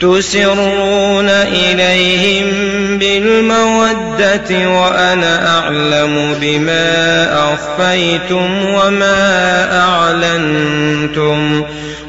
تسرون إليهم بالمودة وأنا أعلم بما أخفيتم وما أعلنتم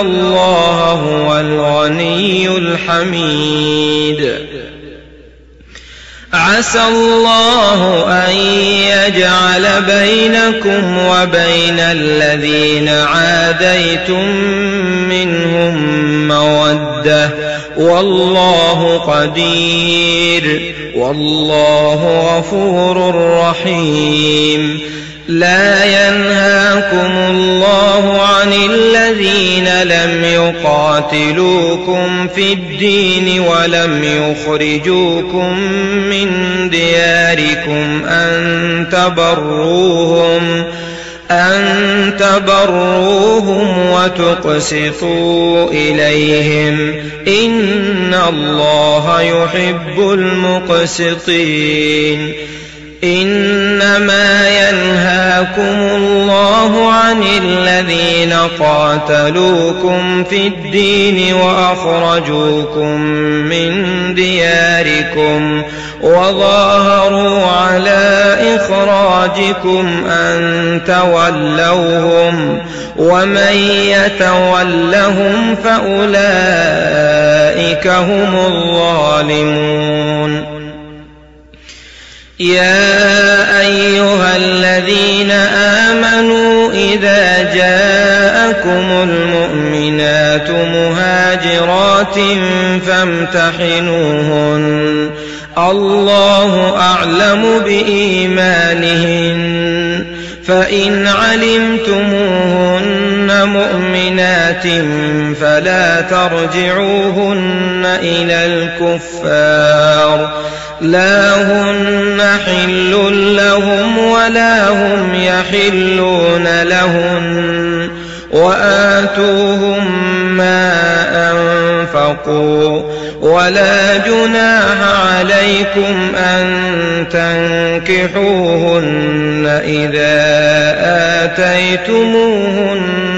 الله هو الغني الحميد. عسى الله أن يجعل بينكم وبين الذين عاديتم منهم مودة والله قدير والله غفور رحيم. لا ينهاكم الله عن الذين لم يقاتلوكم في الدين ولم يخرجوكم من دياركم أن تبروهم أن تبروهم وتقسطوا إليهم. إن الله يحب المقسطين. إنما ينهاكم الله عن الذين قاتلوكم في الدين وأخرجوكم من دياركم وظاهروا على إخراجكم أن تولوهم ومن يتولهم فأولئك هم الظالمون يا أيها الذين آمنوا إذا جاءكم المؤمنات مهاجرات فامتحنوهن. الله أعلم بإيمانهن. فإن علمتموهن مؤمنات فلا ترجعوهن إلى الكفار لا هن حل لهم ولا هم يحلون لهن وآتوهم ما أنفقوا ولا جناح عليكم أن تنكحوهن إذا آتيتموهن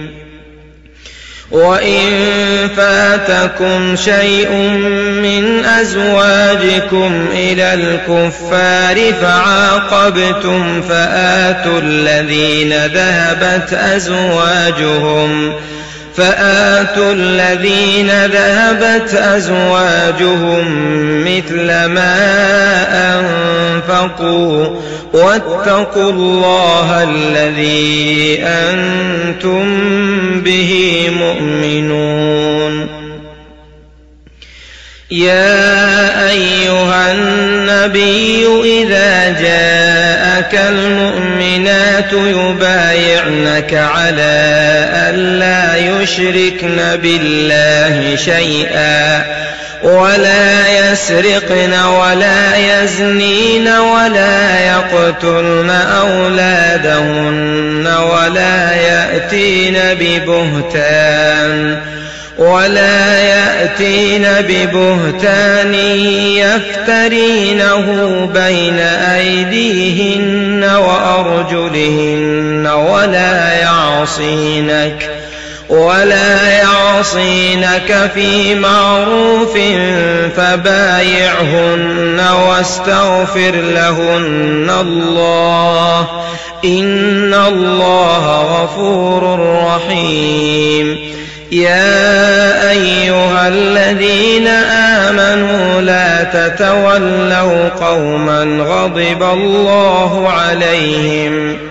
وإن فاتكم شيء من أزواجكم إلى الكفار فعاقبتم فآتوا الذين ذهبت أزواجهم فآتوا الذين ذهبت أزواجهم مثل ما أنفقوا واتقوا الله الذي أنتم به مؤمنون. يا أيها النبي إذا جاءك المؤمنات يبايعنك على ألا يشركن بالله شيئا. ولا يسرقن ولا يزنين ولا يقتلن أولادهن ولا يأتين ببهتان ولا يأتين ببهتان يفترينه بين أيديهن وأرجلهن ولا يعصينك ولا يعصينك في معروف فبايعهن واستغفر لهن الله. إن الله غفور رحيم. يا أيها الذين آمنوا لا تتولوا قوما غضب الله عليهم.